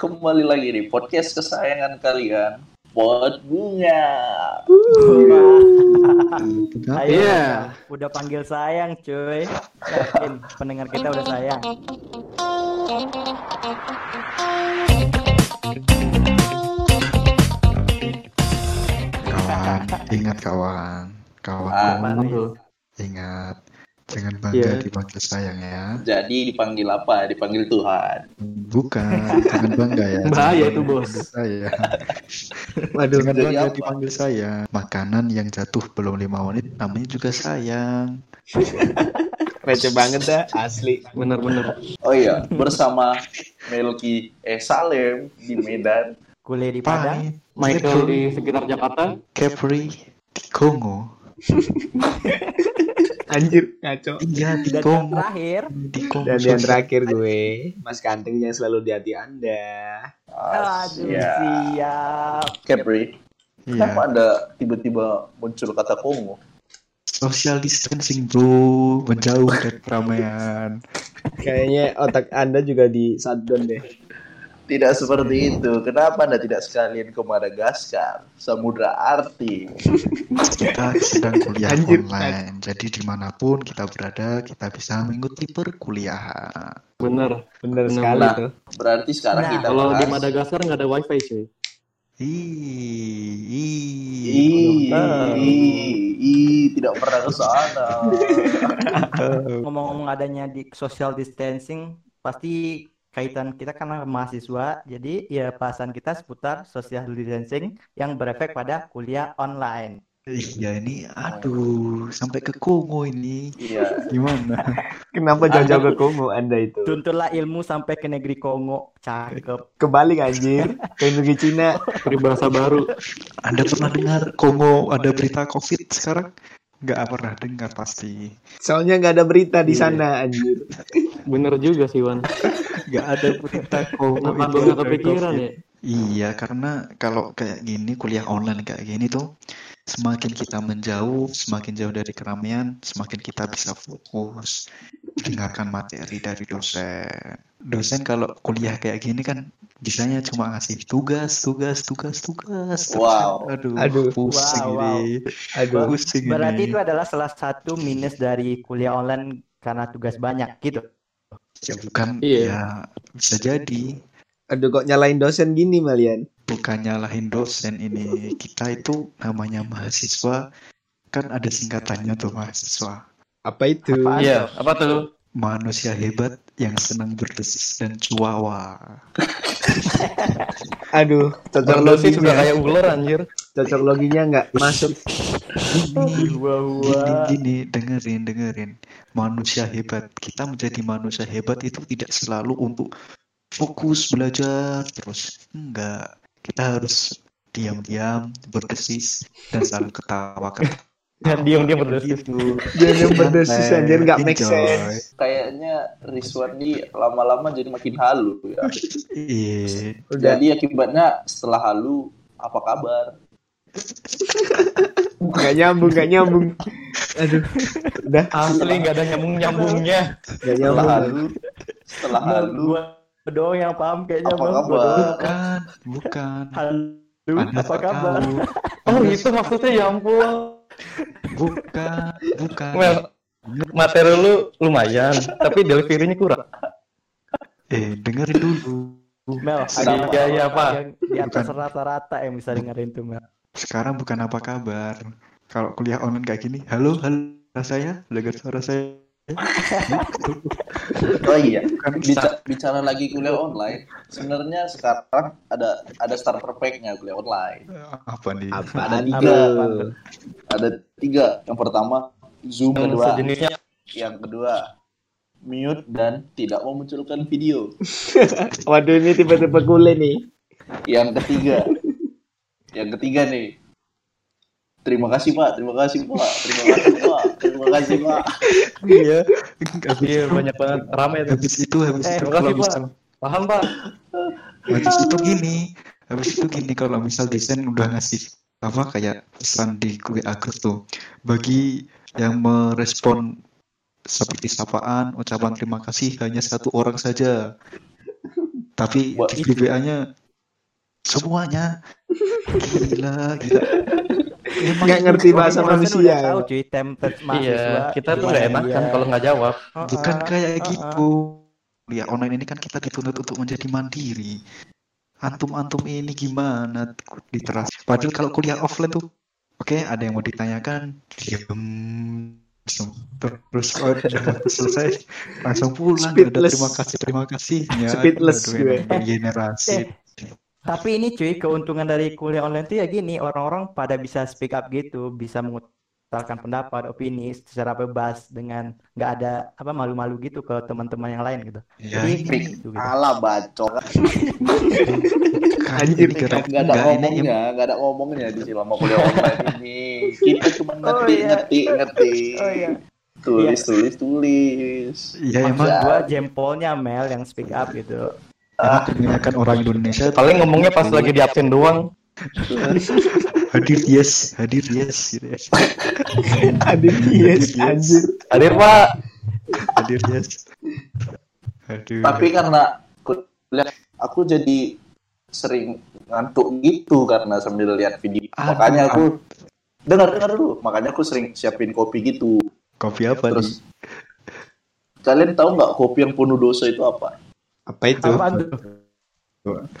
Kembali lagi di podcast kesayangan kalian, Pot Bunga. Ayo, Iya. udah, udah panggil sayang, cuy. Yakin pendengar kita udah sayang. Kawan, ingat kawan. Kawan, Ah, ya? ingat. Jangan bangga Iya. dipanggil sayang ya. Jadi dipanggil apa? Dipanggil Tuhan. Bukan, jangan bangga ya. Bahaya itu, Bos. Saya. Waduh, Jangan jadi bangga apa? dipanggil saya. Makanan yang jatuh belum lima menit namanya juga sayang. Receh banget dah, asli. bener-bener. Oh iya, bersama Melki eh Salem di Medan. Kuliah di Padang. Pahit, Michael di sekitar Jakarta. Capri di Kongo. Anjir, ngaco. Iya di Dan yang terakhir, Kongo. Dan yang terakhir gue, Mas Kanteng yang selalu di hati Anda. aduh ya. siap. Capri. Iya. Kenapa ada tiba-tiba muncul kata Kongo? Social distancing bro, menjauh dari keramaian. Kayaknya otak Anda juga di shutdown deh. Tidak seperti itu. Kenapa Anda tidak sekalian ke Madagaskar? Samudra Arti. Kita sedang kuliah Anjir. online, jadi di mana pun kita berada, kita bisa mengikuti perkuliahan. Bener. Bener Bener, sekali tuh. Berarti sekarang Nah, kita Kalau di bahas- Madagaskar nggak ada wifi cuy. Ih, ih, Ih, Ah. ih, ih, tidak pernah ke sana. Ngomong-ngomong adanya di social distancing, pasti kaitan kita karena mahasiswa, jadi ya bahasan kita seputar social distancing yang berefek pada kuliah online. Iya ini, aduh, sampai ke Kongo ini, Iya. gimana? Kenapa jauh-jauh ke Kongo Anda itu? Tuntulah ilmu sampai ke negeri Kongo. Cakep. Kebalik anjir, ke negeri Cina. Peribahasa baru. Anda pernah dengar Kongo ada berita COVID sekarang? Nggak pernah dengar pasti. Soalnya nggak ada berita di Iya. sana anjir. Bener juga sih Wan. Nggak ada berita Kongo Kenapa nggak ada kepikiran ya? Iya, karena kalau kayak gini kuliah online kayak gini tuh semakin kita menjauh, semakin jauh dari keramaian, semakin kita bisa fokus dengarkan materi dari dosen. Dosen kalau kuliah kayak gini kan bisanya cuma ngasih tugas, tugas, tugas, tugas. terus Wow. kan, Aduh, Aduh. pusing Wow, wow. ini. Aduh. Pusing Berarti ini. itu adalah salah satu minus dari kuliah online karena tugas banyak gitu. Ya, bukan, Iya. ya bisa jadi. Aduh kok nyalain dosen gini Malian? bukan nyalahin dosen ini. Kita itu namanya mahasiswa. Kan ada singkatannya tuh mahasiswa. Apa itu? Apaan Iya, apa tuh? manusia hebat yang senang berdesis dan cuawa. Aduh, cocok Terdosis sudah kayak ular anjir. Cocok loginya nggak? Masuk. gini gini gini. Dengerin dengerin. Manusia hebat. Kita menjadi manusia hebat itu tidak selalu untuk fokus belajar terus enggak kita harus diam-diam berdesis dan selalu ketawa Dan diam-diam berdosis. gitu Dia yang berdosis anjir nggak make sense. Kayaknya Rizwandi lama-lama jadi makin halu ya. Iya. Udah. Jadi akibatnya setelah halu apa kabar? Nggak nyambung, nggak nyambung. Aduh, udah Asli nggak ada nyambung-nyambungnya. nggak Setelah nyambung. halu, setelah halu doang yang paham kayaknya apa. Gua kabar? Bukan, bukan. Halo, Anda apa tak kabar? tahu. Oh Anda itu maksudnya ya ampun. Bukan, bukan. Mel, materi lu lumayan, tapi delivery-nya kurang. Eh, dengerin dulu. Mel, ada Iya, iya, Pak. yang di atas Bukan. rata-rata yang bisa dengerin tuh Mel. Sekarang bukan apa kabar. Kalau kuliah online kayak gini, halo, halo, suara saya, dengar suara saya. Oh iya, Bukan bicara, lagi kuliah online. Sebenarnya sekarang ada ada starter pack-nya kuliah online. apa nih? Apaan Ada tiga. Ada tiga. Yang pertama Zoom Dan kedua, sejenisnya yang kedua mute dan tidak memunculkan video. Waduh ini tiba-tiba kule nih. Yang ketiga, yang ketiga nih. Terima kasih Pak, terima kasih Pak, terima kasih Pak, terima kasih Pak. Iya. Iya banyak banget rame tuh. Habis itu, habis Eh, itu kalau misal, Paham pak? habis itu gini, habis itu gini kalau misal desain udah ngasih apa kayak pesan di WA group tuh bagi yang merespon seperti sapaan, ucapan terima kasih hanya satu orang saja. tapi di BBA-nya semuanya gila gila. Nggak ngerti bahasa manusia. udah tahu cuy template mahasiswa Iya, kita tuh nggak enak kan kalau nggak jawab. bukan kayak gitu. Kuliah online ini kan kita dituntut untuk menjadi mandiri. Antum-antum ini gimana literasi? Padahal kalau kuliah offline tuh, oke ada yang mau ditanyakan, langsung terus oh, udah selesai langsung pulang. Speedless. terima kasih terima kasihnya. Speedless Aduh, gue. emang generasi. Tapi ini cuy, keuntungan dari kuliah online tuh ya gini, orang-orang pada bisa speak up gitu, bisa mengutarakan pendapat, opini secara bebas dengan nggak ada apa malu-malu gitu ke teman-teman yang lain gitu. Ya Jadi ini gitu, gitu. Alah bacot. Anjir, Gak ada ngomongnya, gak ada ngomongnya di selama kuliah online ini. Kita cuma ngerti, iya. ngerti, ngerti. Oh iya. Tulis, tulis, tulis. ya emang gua jempolnya Mel yang speak up gitu. Emang kebanyakan orang Indonesia Paling ngomongnya pas lagi di absen doang. hadir yes hadir yes gitu ya. Aduh, yes, anjir. Hadir Pak. hadir yes aduh Tapi karena kuliah, aku jadi sering ngantuk gitu karena sambil lihat video. Aduh, Makanya aku dengar dengar dulu. Makanya aku sering siapin kopi gitu. kopi apa nih Terus kalian tahu nggak kopi yang penuh dosa itu apa? Apa itu? Apaan tuh?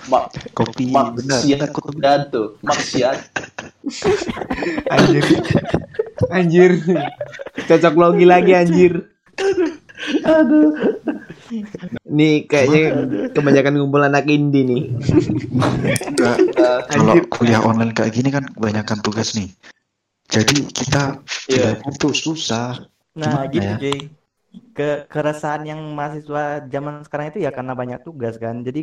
Mak kopi benar maksiat benar kopi tuh, maksiat. Anjir. Anjir. Cocok logi lagi anjir. Nih kayaknya kebanyakan ngumpul anak indie nih. Enggak. kalau kuliah online kayak gini kan kebanyakan tugas nih jadi kita Iya. belajar tuh susah Nah, Gimana gitu ya? Ke keresahan yang mahasiswa zaman sekarang itu ya karena banyak tugas kan. Jadi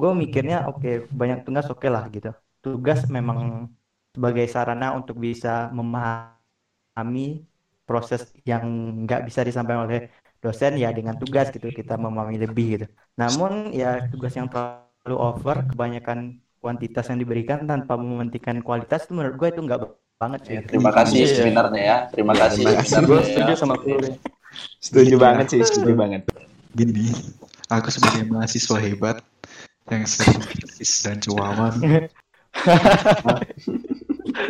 gue mikirnya oke banyak tugas oke lah gitu. Tugas memang sebagai sarana untuk bisa memahami proses yang nggak bisa disampaikan oleh dosen ya dengan tugas gitu kita memahami lebih gitu. Namun ya tugas yang terlalu over kebanyakan kuantitas yang diberikan tanpa mementingkan kualitas itu menurut gue itu nggak banget sih. Ya, terima kasih Iya. seminarnya ya. Terima kasih Terima kasih. Gue setuju ya. sama. Setuju banget sih, setuju banget. gini aku sebagai mahasiswa hebat yang sering kritis dan cuawan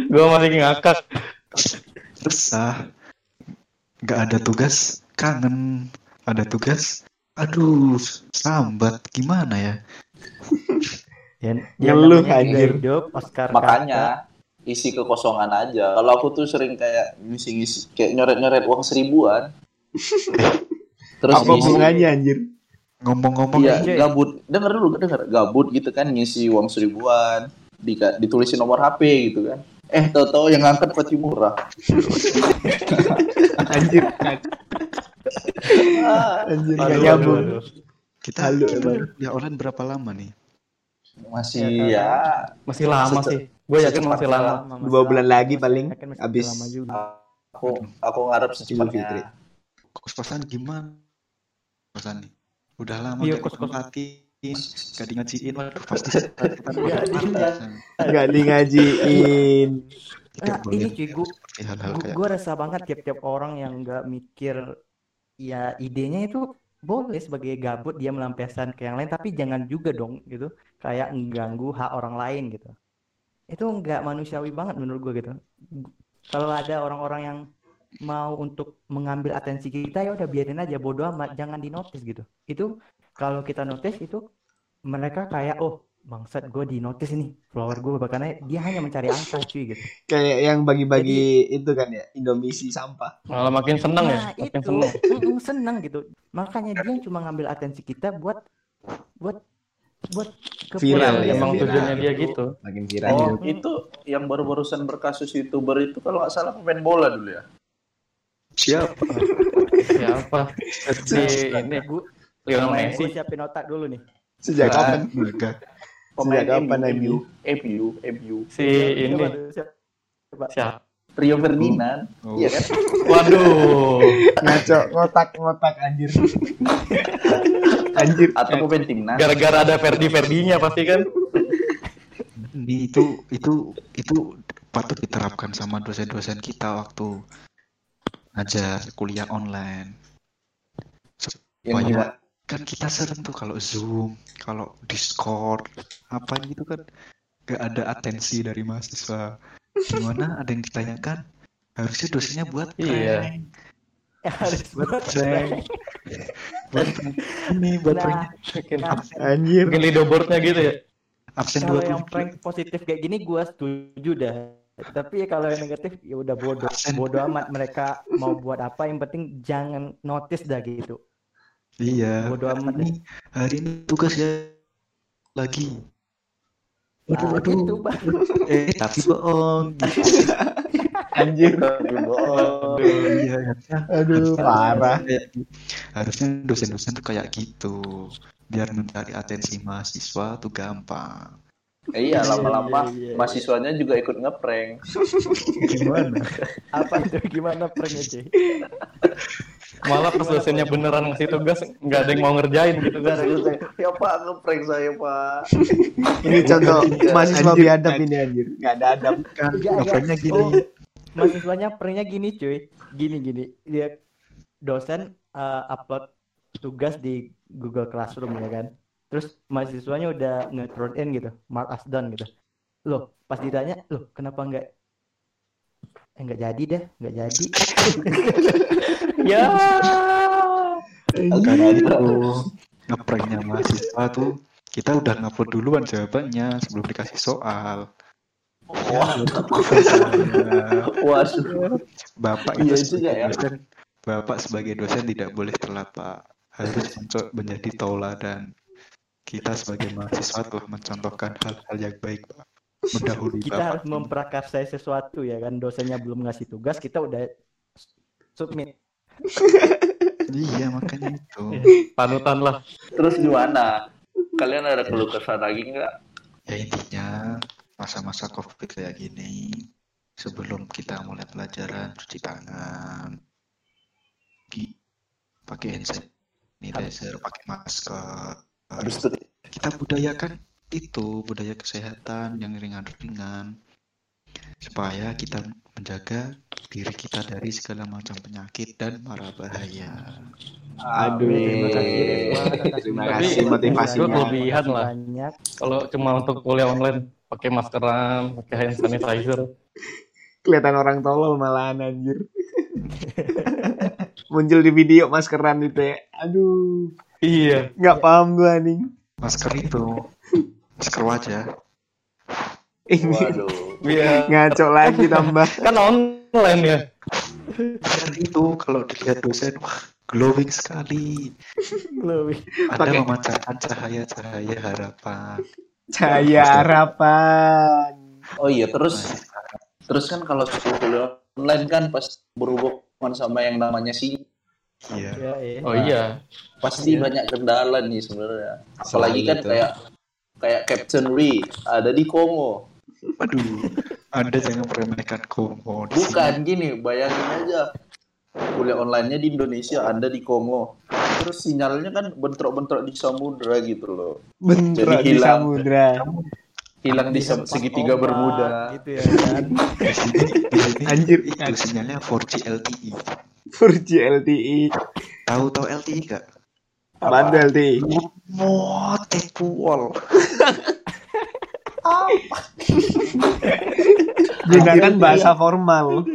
Gue masih ngakak. resah nggak ada tugas kangen ada tugas aduh sambat gimana ya Ya, Ngeluh, namanya juga anjir. hidup, Oscar Makanya isi kekosongan aja. Kalau aku tuh sering kayak ngisi-ngisi kayak nyoret-nyoret uang seribuan. Terus Apa ngisi hubungannya anjir? ngomong-ngomong Iya, Anjay. gabut. Dengar dulu, dengar. Gabut gitu kan ngisi uang seribuan, di, ditulisin nomor HP gitu kan. Eh, tahu-tahu yang ngangkat Pati Murah. Anjir. Anjir gak nyambung. kita Halo, kita emang. kuliah online berapa lama nih Masih Ya, ya, Masih lama sih. Gue yakin masih lama. Dua bulan lama, lagi paling habis. aku aku ngarep Fitri. secepatnya. Kos-kosan gimana? Kosan nih. Udah lama Iya, gak kos-kosan. gak di ngajiin waduh. Pasti. Gak di ngajiin. Nah, ini cuy, gue gue rasa banget tiap-tiap orang yang nggak mikir ya idenya itu boleh sebagai gabut dia melampiaskan ke yang lain tapi jangan juga dong gitu. Kayak mengganggu hak orang lain gitu. Itu nggak manusiawi banget menurut gue gitu. Kalau ada orang-orang yang mau untuk mengambil atensi kita ya udah biarin aja bodo amat jangan di notice gitu itu kalau kita notice itu mereka kayak oh bangsat gue di notice nih follower gue karena dia hanya mencari angka cuy gitu Kayak yang bagi-bagi itu kan ya, Indomisi sampah. Malah makin seneng ya. Nah, Makin itu seneng. Seneng gitu. Makanya dia cuma ngambil atensi kita buat buat buat Viral ya, Emang viral. tujuannya dia gitu. Makin viral. Oh, itu yang baru-barusan berkasus youtuber itu kalau nggak salah pemain bola dulu ya. Siapa Siapa? Si ini Gue Lionel Messi. siapin otak dulu nih. Sejak kapan? Sejak kapan MU, MU, MU, Si ini Coba dulu, siap- coba. siapa? Rio Ferdinand, Oh. iya kan? Waduh. Ngaco, ngotak-ngotak anjir. anjir. Atau pemain timnas. Gara-gara ada Ferdi Ferdinya pasti kan. Itu itu itu patut diterapkan sama dosen-dosen kita waktu ngajar kuliah online. Gimana? kan kita sering tuh kalau Zoom, kalau Discord, apa gitu kan gak ada atensi dari mahasiswa. Gimana ada yang ditanyakan? Harusnya dosennya buat Iya. prank. Harus Buat buat prank. Buat prank. Ini buat Nah, prank Anjir. bikin leaderboardnya gitu ya. absen kalau 20 yang prank positif kayak gini gua setuju dah. Tapi ya kalau yang negatif ya udah bodoh. Bodoh amat mereka mau buat apa yang penting jangan notice dah gitu. Iya. Bodo hari amat ini, hari ini tugas ya lagi. Waduh, Nah, waduh. gitu. Eh, tapi bohong. Anjir. Tapi bohong. Iya, harusnya, Aduh, harusnya parah. gitu. Harusnya dosen-dosen tuh kayak gitu. Biar mencari atensi mahasiswa tuh gampang. Eh, iya, lama-lama iya, iya. mahasiswanya juga ikut ngeprank. Gimana? Apa itu gimana pranknya, cuy? Malah pas dosennya beneran ngasih tugas, nggak ada yang mau ngerjain gitu kan. ya Pak, ngeprank saya Pak. Ini contoh mahasiswa biadab ini anjir. Gak ada adab. Kan, ngefranknya gini. Oh, mahasiswanya pranknya gini, cuy. Gini gini. Dia dosen eh, upload tugas di Google Classroom ya kan. Terus mahasiswanya udah nge-throw in gitu, mark as done gitu. Loh, pas ditanya, loh kenapa enggak eh, enggak jadi deh, enggak jadi. Ya. Karena itu ngepranknya mahasiswa tuh kita udah ngupload duluan jawabannya sebelum dikasih soal. Wah, waduh. Bapak Iya itu juga sebagai ya. dosen, Bapak sebagai dosen tidak boleh telat, Pak. Harus menjadi tauladan. Kita sebagai mahasiswa telah mencontohkan hal-hal yang baik, Pak. Mendahului Kita Bapak. harus memprakarsai sesuatu ya kan. Dosennya belum ngasih tugas, kita udah submit. Iya, makanya itu. Panutan lah. Terus gimana? Kalian ada keluh kesah lagi nggak? Ya intinya masa-masa COVID kayak gini, sebelum kita mulai pelajaran cuci tangan, gi- pakai hand sanitizer, pakai masker. Habis itu Kita budayakan itu budaya kesehatan yang ringan-ringan supaya kita menjaga diri kita dari segala macam penyakit dan mara bahaya. Aduh. Terima kasih Terima kasih motivasinya. kelebihan lah. Banyak. Kalau cuma untuk kuliah online, pakai maskeran, pakai hand sanitizer. Kelihatan orang tolol malahan anjir. Muncul di video maskeran itu ya. Aduh. Iya. Nggak paham gua nih. Masker itu, masker wajah. Ini waduh. Iya. ngaco lagi tambah. Kan online ya. Dan itu kalau dilihat dosen, wah glowing sekali. Glowing. Anda Pakai- memancarkan cahaya-cahaya harapan. Cahaya harapan. Oh iya, terus terus kan kalau kuliah online kan pas berhubungan sama yang namanya sih Iya. Ya, eh. Oh iya. pasti Iya. banyak kendala nih sebenarnya. Apalagi kan itu. kayak kayak Captain Ri ada di Kongo. Waduh, Anda jangan meremehkan Kongo. Bukan sini. gini, bayangin aja kuliah online-nya di Indonesia, Anda di Kongo. Terus sinyalnya kan bentrok-bentrok di samudra gitu loh. Bentrok Jadi di hilang. samudra. Hilang di segitiga bermuda. gitu ya kan. Anjir. itu sinyalnya 4G LTE. 4G LTE. Tahu-tahu LTE gak? Apaan tuh LTE? Lemot tepuol. Gunakan bahasa formal.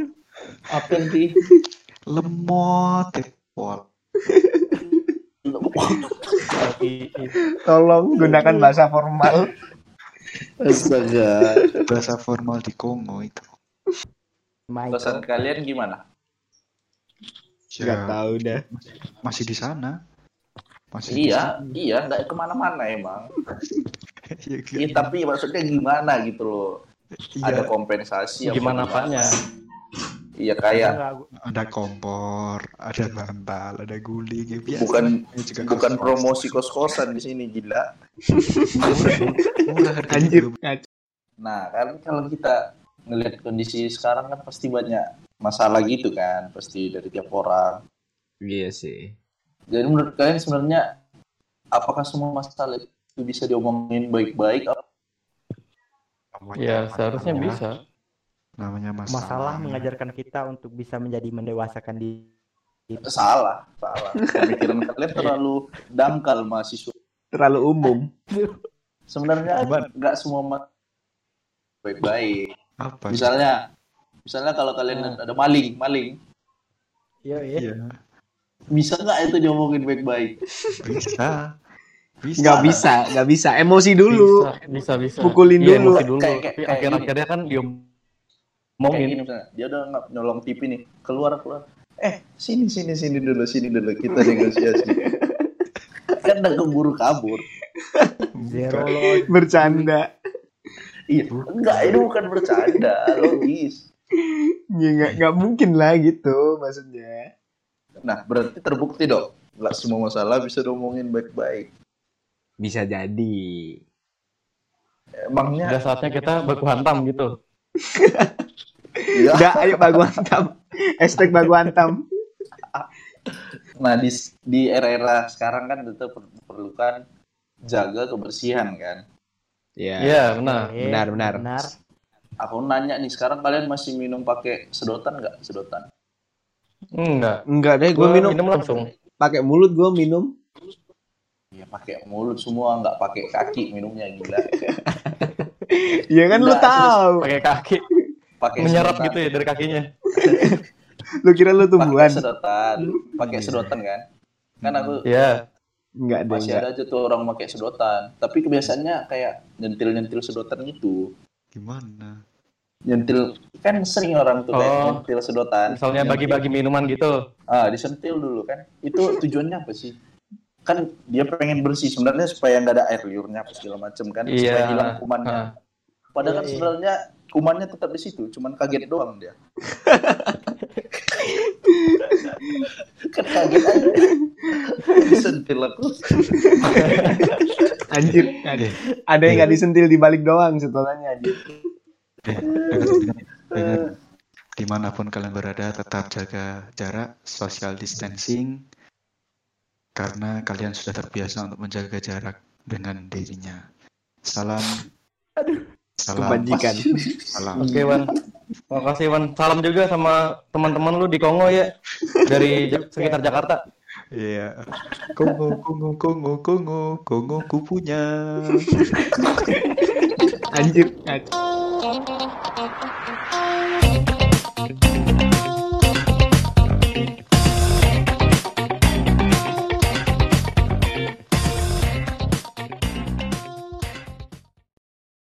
Apa sih? Lemot. LTE. Tolong gunakan bahasa formal. Astaga. Bahasa formal di Kongo itu. Pesan kalian gimana? Gak Ya, tahu dah. masih di sana. Masih di Iya, iya, nggak ke mana-mana emang. Iya, Iya, tapi maksudnya gimana gitu loh? Ada iya, kompensasi apa Gimana apanya? Iya kayak ada kompor, ada bantal, ada guling. Ya, biasa. bukan Ya, juga bukan kos-kosan. promosi kos-kosan di sini gila. Murah harganya Anjir. Nah, kan kalau kita ngelihat kondisi sekarang kan pasti banyak masalah gitu kan, pasti dari tiap orang. Iya sih. Jadi menurut kalian sebenarnya apakah semua masalah itu bisa diomongin baik-baik? Namanya Ya seharusnya masalah- bisa. Namanya masalah. masalah mengajarkan kita untuk bisa menjadi mendewasakan diri Salah, salah. Pemikiran kalian terlalu dangkal mahasiswa. Terlalu umum. Sebenarnya nggak semua baik-baik. Apa? Misalnya, misalnya kalau kalian ada maling, maling, Iya, iya. Iya, bisa nggak itu diomongin baik-baik? bisa. Bisa. Nggak bisa, nggak bisa. Emosi dulu. Bisa, bisa, bisa. Pukulin Iya, dulu. emosi dulu. Kayak- kayak- kayak akhir-akhirnya kan ngomongin. gini misalnya, dia udah nggak nyolong TV nih, keluar keluar. Eh, sini sini sini dulu, sini dulu kita negosiasi. kan udah keburu kabur. Zero. Bercanda. Iya, enggak ini bukan bercanda, logis. Ya, nggak, nggak mungkin lah gitu maksudnya. Nah, berarti terbukti dong. Nggak semua masalah bisa diomongin baik-baik. Bisa jadi. Emangnya, Udah saatnya kita baku hantam gitu. ya. Udah, ayo bagu hantam. Hashtag bagu hantam. Nah, di, di era-era sekarang kan tetap perlukan jaga kebersihan kan. Iya. Iya, benar. Benar, benar. Benar. Aku nanya nih, sekarang kalian masih minum pakai sedotan nggak? Sedotan. Enggak. Enggak deh, gue Gua minum, minum langsung. pakai mulut gue minum. Ya pakai mulut semua, nggak pakai kaki minumnya gila. Iya kan lu tahu. Pakai kaki. Pakai Menyerap sedotan. gitu ya dari kakinya. Lu kira lu Pakai tumbuhan? sedotan, pakai sedotan kan? Kan aku Iya. Enggak deh, masih enggak. ada aja tuh orang pakai sedotan. Tapi kebiasaannya kayak nyentil-nyentil sedotan gitu. Gimana? Nyentil kan sering orang tuh kayak Oh. nyentil sedotan. Misalnya bagi-bagi minuman gitu. Ah, disentil dulu kan. Itu tujuannya apa sih? Kan dia pengen bersih sebenarnya supaya nggak ada air liurnya apa segala macem kan, supaya Iya. hilang kumannya. Ah. Padahal kan Iya, iya. sebenarnya kumannya tetap di situ, cuman kaget doang dia. kan kaget aja. Disentil aku. Anjir, ada, ada yang nggak disentil di balik doang setelahnya anjir. Dengar. Di mana pun kalian berada, tetap jaga jarak, social distancing, karena kalian sudah terbiasa untuk menjaga jarak dengan dirinya. Salam. Salam. Kebajikan. Salam. Oke, Wan. Makasih, Wan. Salam juga sama teman-teman lu di Kongo ya. Dari sekitar Jakarta. Iya. Kongo, Kongo, Kongo, Kongo, Kongo kupunya. Anjir. anjir.